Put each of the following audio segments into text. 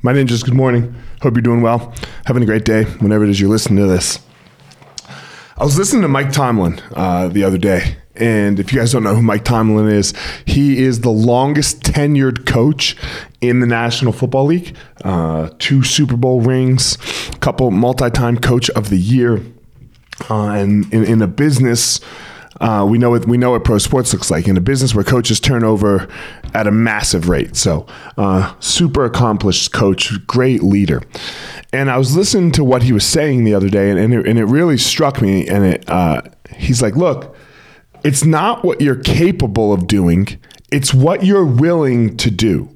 My ninjas, good morning. Hope you're doing well. Having a great day whenever it is you're listening to this. I was listening to Mike Tomlin uh, the other day, and if you guys don't know who Mike Tomlin is, he is the longest tenured coach in the National Football League. Uh, two Super Bowl rings, couple multi-time Coach of the Year, uh, and in, in a business uh, we know what we know what pro sports looks like in a business where coaches turn over at a massive rate. So, uh, super accomplished coach, great leader. And I was listening to what he was saying the other day, and, and, it, and it really struck me. And it, uh, he's like, "Look, it's not what you're capable of doing; it's what you're willing to do."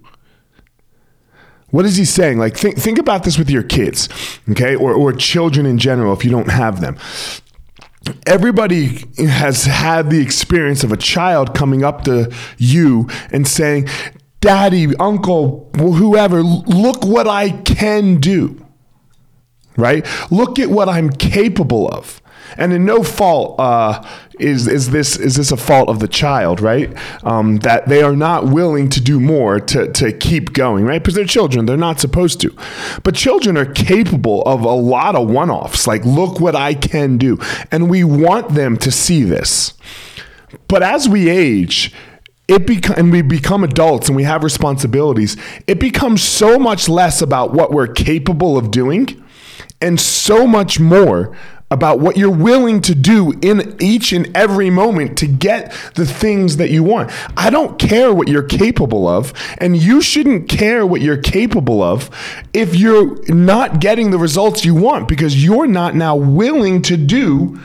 What is he saying? Like, think, think about this with your kids, okay, or, or children in general if you don't have them everybody has had the experience of a child coming up to you and saying, Daddy, uncle, whoever, look what I can do. Right? Look at what I'm capable of and in no fault uh, is is this is this a fault of the child, right? Um, that they are not willing to do more to to keep going, right? Because they're children, they're not supposed to. But children are capable of a lot of one offs. Like, look what I can do, and we want them to see this. But as we age, it beca- and we become adults and we have responsibilities, it becomes so much less about what we're capable of doing and so much more about what you're willing to do in each and every moment to get the things that you want. I don't care what you're capable of, and you shouldn't care what you're capable of if you're not getting the results you want because you're not now willing to do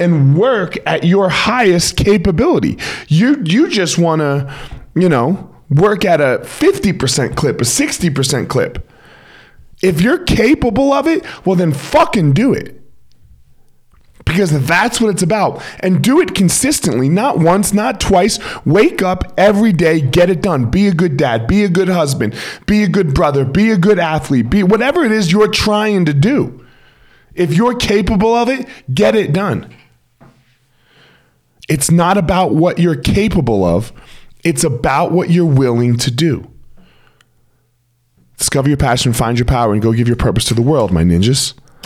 and work at your highest capability. You you just want to, you know, work at a 50% clip, a 60% clip. If you're capable of it, well then fucking do it because that's what it's about. And do it consistently, not once, not twice. Wake up every day, get it done. Be a good dad, be a good husband, be a good brother, be a good athlete, be whatever it is you're trying to do. If you're capable of it, get it done. It's not about what you're capable of, it's about what you're willing to do. Discover your passion, find your power, and go give your purpose to the world, my ninjas.